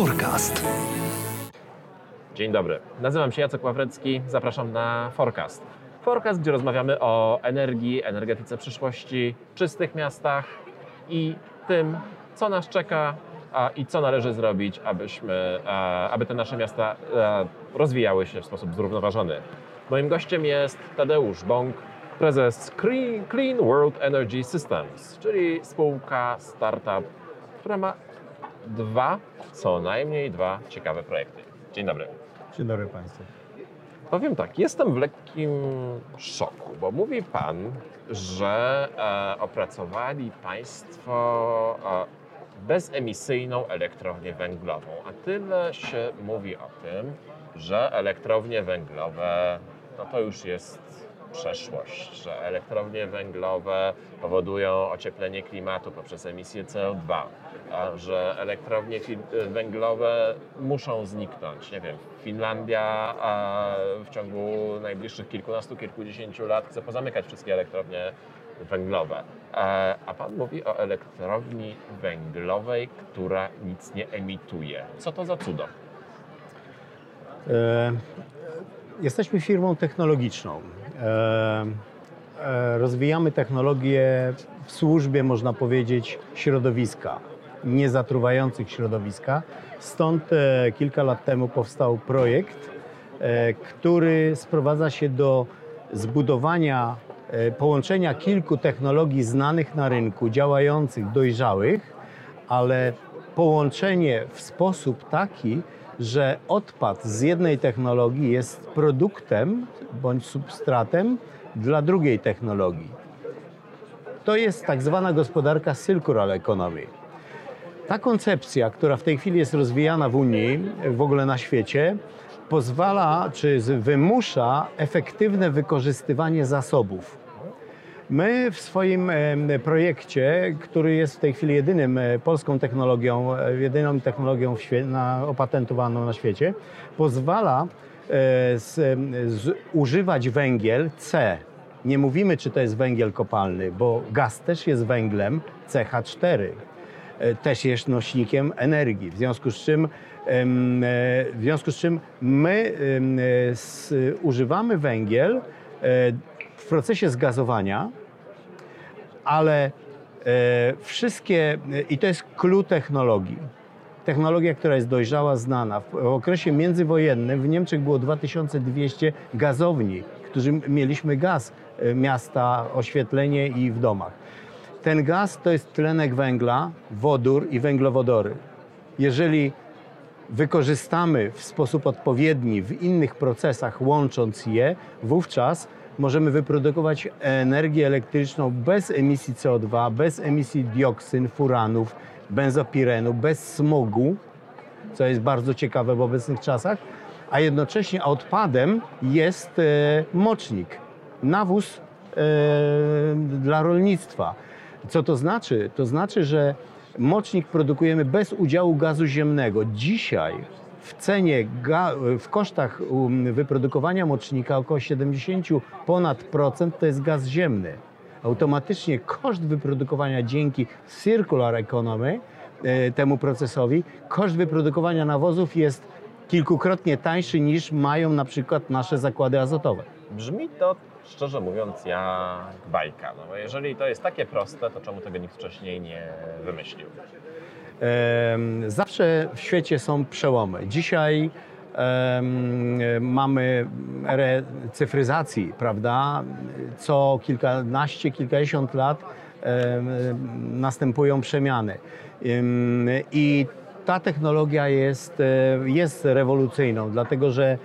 Forecast. Dzień dobry. Nazywam się Jacek Ławrecki. Zapraszam na Forecast. Forecast, gdzie rozmawiamy o energii, energetyce przyszłości, czystych miastach i tym, co nas czeka a, i co należy zrobić, abyśmy, a, aby te nasze miasta a, rozwijały się w sposób zrównoważony. Moim gościem jest Tadeusz Bąk, prezes Clean, Clean World Energy Systems, czyli spółka startup, która ma dwa, co najmniej dwa ciekawe projekty. Dzień dobry. Dzień dobry Państwu. Powiem tak, jestem w lekkim szoku, bo mówi Pan, że e, opracowali Państwo e, bezemisyjną elektrownię węglową, a tyle się mówi o tym, że elektrownie węglowe no to już jest przeszłość, że elektrownie węglowe powodują ocieplenie klimatu poprzez emisję CO2, a że elektrownie węglowe muszą zniknąć. Nie wiem, Finlandia w ciągu najbliższych kilkunastu, kilkudziesięciu lat chce pozamykać wszystkie elektrownie węglowe. A, a Pan mówi o elektrowni węglowej, która nic nie emituje. Co to za cudo? E, jesteśmy firmą technologiczną. E, e, rozwijamy technologię w służbie, można powiedzieć, środowiska, niezatruwających środowiska. Stąd e, kilka lat temu powstał projekt, który sprowadza się do zbudowania połączenia kilku technologii znanych na rynku, działających, dojrzałych, ale połączenie w sposób taki, że odpad z jednej technologii jest produktem bądź substratem dla drugiej technologii. To jest tak zwana gospodarka circular economy. Ta koncepcja, która w tej chwili jest rozwijana w Unii, w ogóle na świecie, pozwala czy wymusza efektywne wykorzystywanie zasobów. My w swoim projekcie, który jest w tej chwili jedynym e, polską technologią, e, jedyną technologią na, opatentowaną na świecie, pozwala e, z, z, używać węgiel C. Nie mówimy, czy to jest węgiel kopalny, bo gaz też jest węglem CH4 e, też jest nośnikiem energii. W związku z czym, w związku z czym my s, używamy węgiel w procesie zgazowania, ale e, wszystkie, i to jest clue technologii. Technologia, która jest dojrzała, znana. W w okresie międzywojennym w Niemczech było 2200 gazowni, którzy mieliśmy gaz, e, miasta, oświetlenie i w domach. Ten gaz to jest tlenek węgla, wodór i węglowodory. Jeżeli wykorzystamy w sposób odpowiedni w innych procesach, łącząc je, wówczas możemy wyprodukować energię elektryczną bez emisji CO2, bez emisji dioksyn, furanów, benzopirenu, bez smogu, co jest bardzo ciekawe w obecnych czasach, a jednocześnie odpadem jest e, mocznik, nawóz e, dla rolnictwa. Co to znaczy? To znaczy, że mocznik produkujemy bez udziału gazu ziemnego. Dzisiaj w cenie, w kosztach um, wyprodukowania mocznika około 70 ponad procent to jest gaz ziemny. Automatycznie koszt wyprodukowania dzięki circular economy, e, temu procesowi, koszt wyprodukowania nawozów jest kilkukrotnie tańszy niż mają na przykład nasze zakłady azotowe. Brzmi to, szczerze mówiąc, jak bajka. No bo jeżeli to jest takie proste, to czemu tego nikt wcześniej nie wymyślił? Zawsze w świecie są przełomy. Dzisiaj mamy erę cyfryzacji, prawda? Co kilkanaście, kilkadziesiąt lat następują przemiany. Em, I ta technologia jest, e, jest rewolucyjną, dlatego że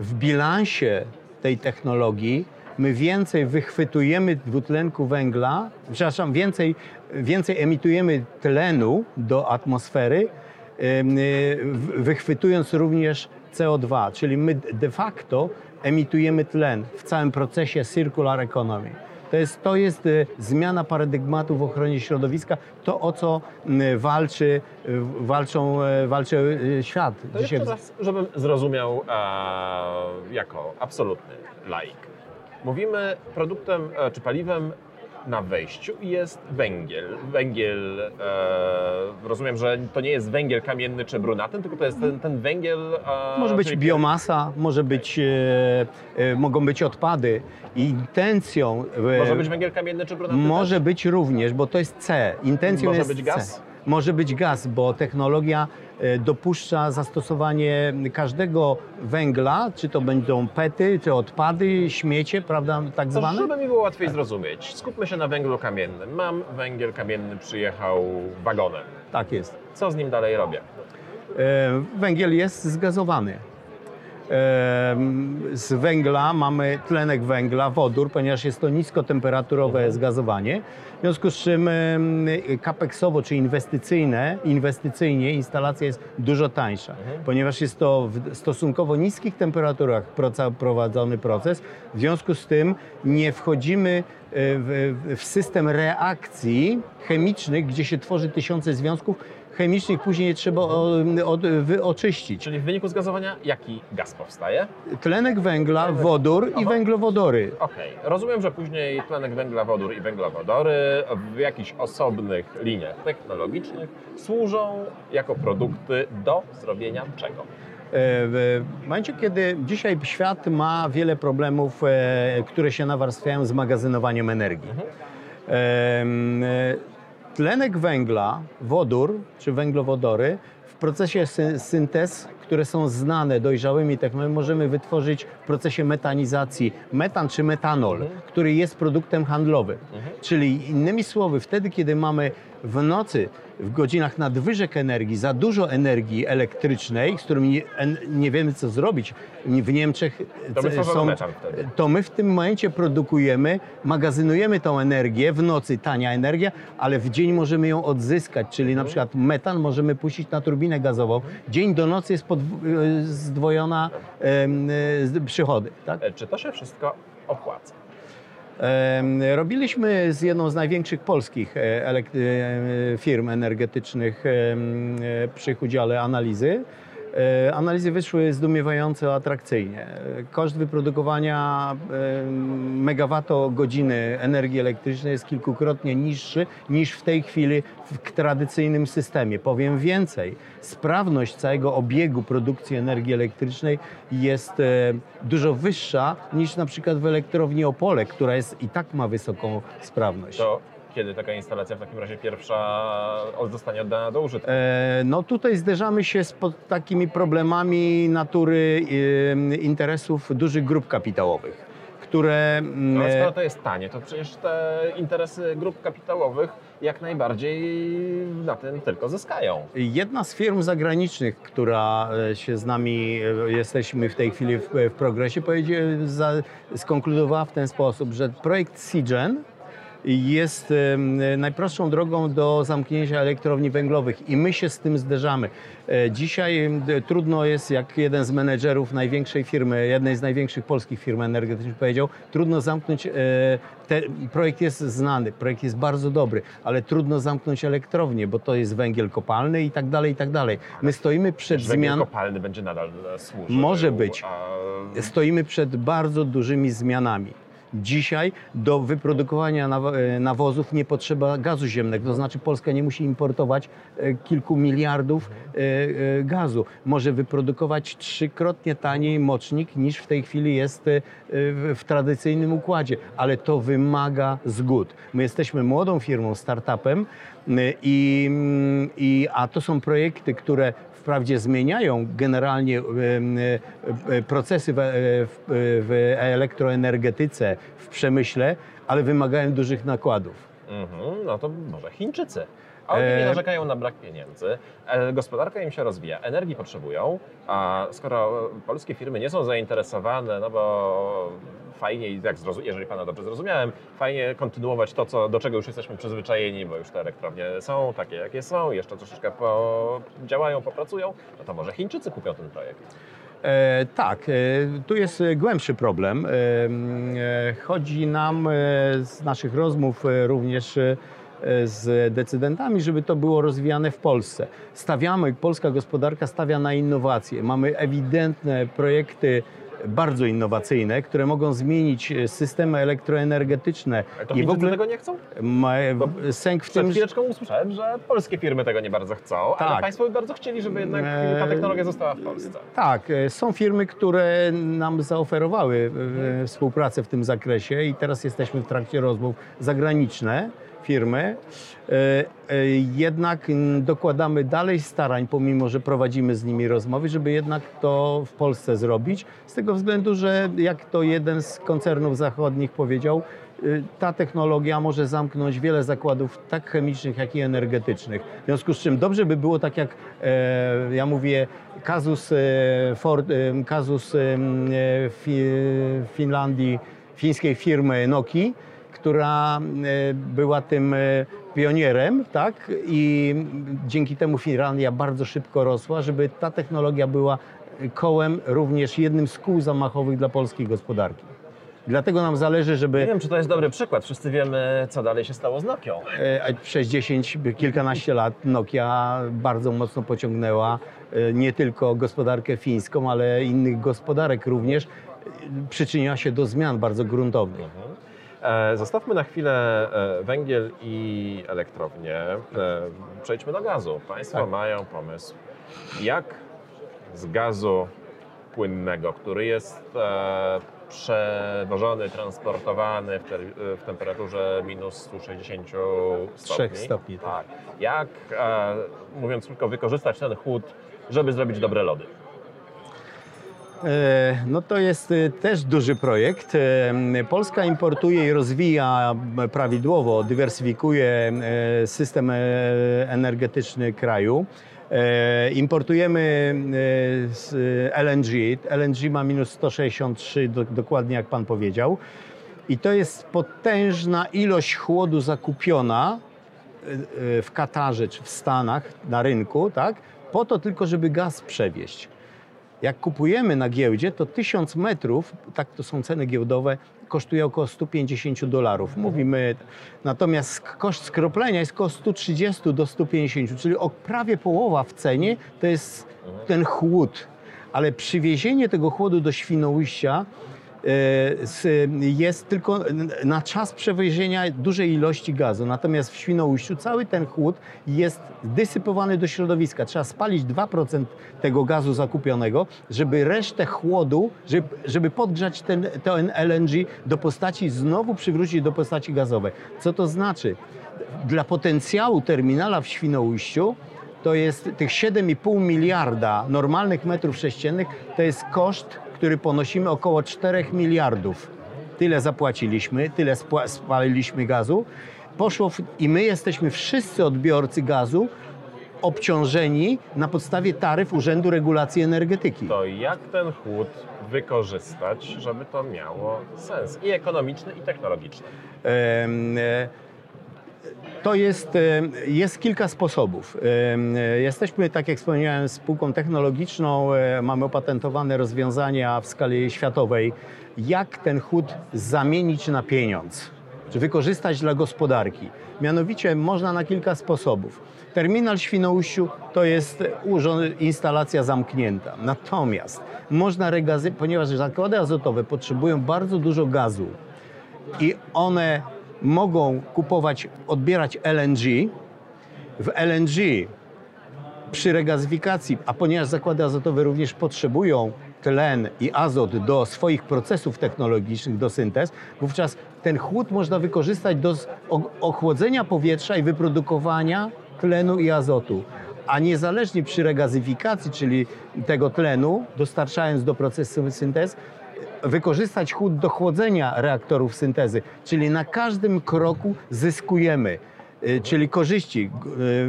w bilansie tej technologii my więcej wychwytujemy dwutlenku węgla, przepraszam, więcej, więcej emitujemy tlenu do atmosfery, y, wychwytując również CO2, czyli my de facto emitujemy tlen w całym procesie circular economy. To jest, to jest y, zmiana paradygmatu w ochronie środowiska, to o co walczy, walczą, y, walczy y, świat. To jeszcze raz, żebym zrozumiał e, jako absolutny laik. Mówimy produktem e, czy paliwem na wejściu jest węgiel. Węgiel, e, rozumiem, że to nie jest węgiel kamienny czy brunatny, tylko to jest ten, ten węgiel... E, Może być czyli- biomasa, może być, e, e, mogą być odpady. Intencją e, Może być węgiel kamienny czy brunatny może też? być również, bo to jest C. Intencją Może jest być C. Może być gaz, bo technologia e, dopuszcza zastosowanie każdego węgla, czy to będą pety, czy odpady, śmiecie, prawda, tak To, zwane. żeby mi było łatwiej zrozumieć, skupmy się na węglu kamiennym. Mam węgiel kamienny, przyjechał wagonem. Tak jest. Co z nim dalej robię? E, Węgiel jest zgazowany. Z węgla mamy tlenek węgla, wodór, ponieważ jest to niskotemperaturowe zgazowanie. W związku z czym kapeksowo czy inwestycyjne, inwestycyjnie instalacja jest dużo tańsza, ponieważ jest to w stosunkowo niskich temperaturach prowadzony proces. W związku z tym nie wchodzimy e, w, w system reakcji chemicznych, gdzie się tworzy tysiące związków chemicznych, później trzeba o, od, wy, oczyścić. Czyli w wyniku zgazowania jaki gaz powstaje? Tlenek węgla, wodór i Aha. węglowodory. Okej, rozumiem, że później tlenek węgla, wodór i węglowodory w jakichś osobnych liniach technologicznych służą jako produkty do zrobienia czego? E, W momencie, kiedy dzisiaj świat ma wiele problemów, e, które się nawarstwiają z magazynowaniem energii. Em, e, Tlenek węgla, wodór czy węglowodory w procesie sy- syntez, które są znane dojrzałymi technologiami, możemy wytworzyć w procesie metanizacji metan czy metanol, który jest produktem handlowym. Czyli innymi słowy, wtedy, kiedy mamy w nocy, w godzinach nadwyżek energii, za dużo energii elektrycznej, z którą nie, nie wiemy, co zrobić, w Niemczech To my wtedy. to my w tym momencie produkujemy, magazynujemy tą energię, w nocy tania energia, ale w dzień możemy ją odzyskać, czyli na przykład metan możemy puścić na turbinę gazową. Dzień do nocy jest podw- e, zdwojona e, przychody. Tak? E, Czy to się wszystko opłaca? Robiliśmy z jedną z największych polskich e, e, firm energetycznych e, przy udziale analizy. E, Analizy wyszły zdumiewająco atrakcyjnie. E, Koszt wyprodukowania em, megawattogodziny energii elektrycznej jest kilkukrotnie niższy niż w tej chwili w tradycyjnym systemie. Powiem więcej, sprawność całego obiegu produkcji energii elektrycznej jest e, dużo wyższa niż na przykład w elektrowni Opole, która jest i tak ma wysoką sprawność. To kiedy taka instalacja w takim razie pierwsza zostanie oddana do użytku? E, No tutaj zderzamy się z pod takimi problemami natury interesów dużych grup kapitałowych, które mm, No, ale skoro to jest tanie, to przecież te interesy grup kapitałowych jak najbardziej na tym tylko zyskają. Jedna z firm zagranicznych, która e, się z nami, e, jesteśmy w tej chwili w, w progresie, skonkludowała w ten sposób, że projekt Cigen jest najprostszą drogą do zamknięcia elektrowni węglowych i my się z tym zderzamy. E, Dzisiaj trudno jest, jak jeden z menedżerów największej firmy, jednej z największych polskich firm energetycznych powiedział, trudno zamknąć, e, te, projekt jest znany, projekt jest bardzo dobry, ale trudno zamknąć elektrownię, bo to jest węgiel kopalny i tak dalej, i tak dalej. My stoimy przed Czy węgiel kopalny będzie nadal służył? Może być. Stoimy przed bardzo dużymi zmianami. Dzisiaj do wyprodukowania e, nawozów nie potrzeba gazu ziemnego, to znaczy Polska nie musi importować e, kilku miliardów e, gazu. Może wyprodukować trzykrotnie taniej mocznik niż w tej chwili jest w tradycyjnym układzie, ale to wymaga zgód. My jesteśmy młodą firmą, startupem i, mm, i, a to są projekty, które wprawdzie zmieniają generalnie e, e, procesy w, e, w, elektroenergetyce, w przemyśle, ale wymagają dużych nakładów. Mhm, no to może Chińczycy. A oni nie narzekają na brak pieniędzy. Gospodarka im się rozwija, energii potrzebują, a skoro polskie firmy nie są zainteresowane, no bo fajnie, jak jeżeli Pana dobrze zrozumiałem, fajnie kontynuować to, co, do czego już jesteśmy przyzwyczajeni, bo już te elektrownie są takie, jakie są, jeszcze troszeczkę po, działają, popracują, no to może Chińczycy kupią ten projekt. E, tak, e, tu jest e, głębszy problem. E, e, chodzi nam e, z naszych rozmów również z decydentami, żeby to było rozwijane w Polsce. Stawiamy, polska gospodarka stawia na innowacje. Mamy ewidentne projekty bardzo innowacyjne, które mogą zmienić e, systemy elektroenergetyczne. Ale to I w ogóle tego nie chcą? ma, Bo sęk w Przed tym, chwileczką usłyszałem, że polskie firmy tego nie bardzo chcą, ale Tak. państwo by bardzo chcieli, żeby jednak Eee, ta technologia została w Polsce. Tak, e, są firmy, które nam zaoferowały e, współpracę w tym zakresie i teraz jesteśmy w trakcie rozmów zagraniczne firmy. E, e, Jednak dokładamy dalej starań, pomimo że prowadzimy z nimi rozmowy, żeby jednak to w Polsce zrobić. Z tego względu, że jak to jeden z koncernów zachodnich powiedział, y, ta technologia może zamknąć wiele zakładów tak chemicznych, jak i energetycznych. W związku z czym dobrze by było, tak jak e, ja mówię, kazus, e, Ford, e, kazus e, fi, Finlandii, fińskiej firmy Noki, która e, była tym e, pionierem, tak? I dzięki temu Finlandia bardzo szybko rosła, żeby ta technologia była kołem również jednym z kół zamachowych dla polskiej gospodarki. Dlatego nam zależy, Nie żeby wiem, czy to jest dobry przykład. Wszyscy wiemy, co dalej się stało z Nokią. e, przez 10, kilkanaście lat Nokia bardzo mocno pociągnęła nie tylko gospodarkę fińską, ale innych gospodarek również. Przyczyniła się do zmian bardzo gruntownych. E, Zostawmy na chwilę e, węgiel i elektrownię. E, Przejdźmy do gazu. Państwo Tak. mają pomysł, jak z gazu płynnego, który jest e, przewożony, transportowany w, te, w temperaturze minus 160 stopni. Trzech stopni, tak. Tak. Jak, e, mówiąc krótko, wykorzystać ten chłód, żeby zrobić dobre lody? E, No to jest e, też duży projekt. E, Polska importuje i rozwija prawidłowo, dywersyfikuje system energetyczny kraju. Importujemy LNG. LNG ma minus 163, do- dokładnie jak Pan powiedział. I to jest potężna ilość chłodu zakupiona w Katarze czy w Stanach na rynku, tak? Po to tylko, żeby gaz przewieźć. Jak kupujemy na giełdzie, to 1000 metrów, tak to są ceny giełdowe, kosztuje około 150 dolarów. Mówimy, natomiast koszt skroplenia jest około 130 do 150, czyli o prawie połowa w cenie to jest ten chłód. Ale przywiezienie tego chłodu do Świnoujścia jest tylko na czas przewiezienia dużej ilości gazu. Natomiast w Świnoujściu cały ten chłód jest dysypowany do środowiska. Trzeba spalić 2% tego gazu zakupionego, żeby resztę chłodu, żeby, żeby podgrzać ten, ten LNG do postaci, znowu przywrócić do postaci gazowej. Co to znaczy? Dla potencjału terminala w Świnoujściu to jest tych 7,5 miliarda normalnych metrów sześciennych, to jest koszt, który ponosimy około 4 miliardów. Tyle zapłaciliśmy, tyle spaliliśmy gazu. Poszło w, I my jesteśmy wszyscy odbiorcy gazu obciążeni na podstawie taryf Urzędu Regulacji Energetyki. To jak ten chłód wykorzystać, żeby to miało sens i ekonomiczny, i technologiczny? E, To jest, em, jest kilka sposobów. Em, e, Jesteśmy, tak jak wspomniałem, spółką technologiczną, mamy opatentowane rozwiązania w skali światowej, jak ten chód zamienić na pieniądz, czy wykorzystać dla gospodarki. Mianowicie można na kilka sposobów. Terminal Świnoujściu to jest instalacja zamknięta. Natomiast można regazy, ponieważ zakłady azotowe potrzebują bardzo dużo gazu, i one mogą kupować, odbierać LNG. W LNG przy regazyfikacji, a ponieważ zakłady azotowe również potrzebują tlen i azot do swoich procesów technologicznych, do syntez, wówczas ten chłód można wykorzystać do ochłodzenia powietrza i wyprodukowania tlenu i azotu. A niezależnie przy regazyfikacji, czyli tego tlenu, dostarczając do procesu syntez, wykorzystać chłód do chłodzenia reaktorów syntezy, czyli na każdym kroku zyskujemy. y, Czyli korzyści.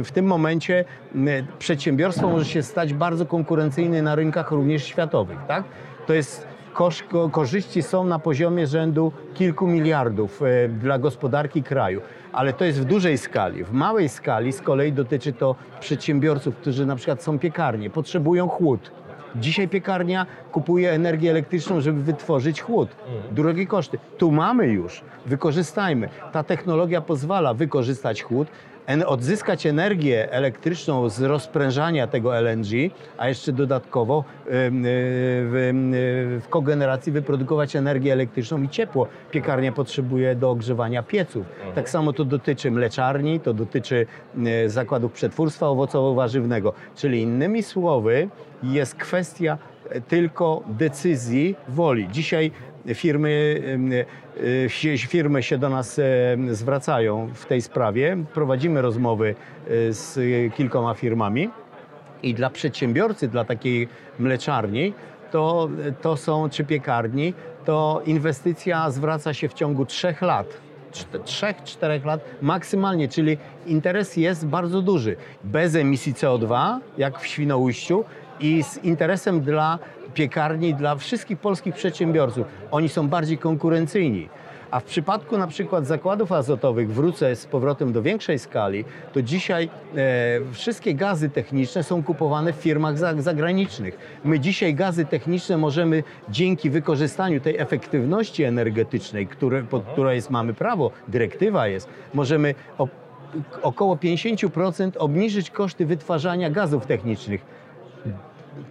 Y, W tym momencie y, przedsiębiorstwo może się stać bardzo konkurencyjne na rynkach również światowych. Tak? To jest korzyści są na poziomie rzędu kilku miliardów dla gospodarki kraju, ale to jest w dużej skali. W małej skali z kolei dotyczy to przedsiębiorców, którzy na przykład są piekarnie, potrzebują chłód Dzisiaj piekarnia kupuje energię elektryczną, żeby wytworzyć chłód. Mhm. Drogie koszty. Tu mamy już, wykorzystajmy. Ta technologia pozwala wykorzystać chłód, en- odzyskać energię elektryczną z rozprężania tego LNG, a jeszcze dodatkowo y, w, y, w kogeneracji wyprodukować energię elektryczną i ciepło. Piekarnia potrzebuje do ogrzewania pieców. Tak samo to dotyczy mleczarni, to dotyczy y, zakładów przetwórstwa owocowo-warzywnego. Czyli innymi słowy jest kwestia e, tylko decyzji, woli. Dzisiaj firmy, y, się- firmy się do nas em, zwracają w tej sprawie. Prowadzimy rozmowy z kilkoma firmami. I dla przedsiębiorcy, dla takiej mleczarni, to, to są, czy piekarni, to inwestycja zwraca się w ciągu trzech lat. Czt- Trzech, czterech lat maksymalnie, czyli interes jest bardzo duży. Bez emisji CO2, jak w Świnoujściu, i z interesem dla piekarni, dla wszystkich polskich przedsiębiorców. Oni są bardziej konkurencyjni. A w przypadku na przykład zakładów azotowych, wrócę z powrotem do większej skali, to dzisiaj e, wszystkie gazy techniczne są kupowane w firmach za, zagranicznych. My dzisiaj gazy techniczne możemy dzięki wykorzystaniu tej efektywności energetycznej, które, pod której jest, mamy prawo, dyrektywa jest, możemy o, około 50% obniżyć koszty wytwarzania gazów technicznych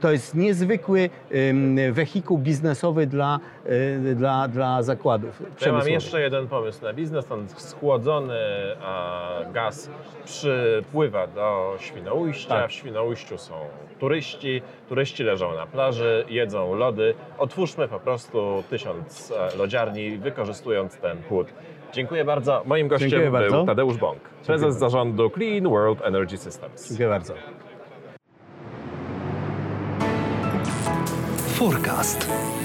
to jest niezwykły wehikuł biznesowy dla, y, dla, dla zakładów ja mam jeszcze jeden pomysł na biznes. Ten schłodzony gaz przypływa do Świnoujścia. Tak. W Świnoujściu są turyści. Turyści leżą na plaży, jedzą lody. Otwórzmy po prostu tysiąc e, lodziarni, wykorzystując ten chłód. Dziękuję bardzo. Moim gościem Dziękuję był bardzo. Tadeusz Bąk, prezes zarządu Clean World Energy Systems. Dziękuję bardzo. Forecast.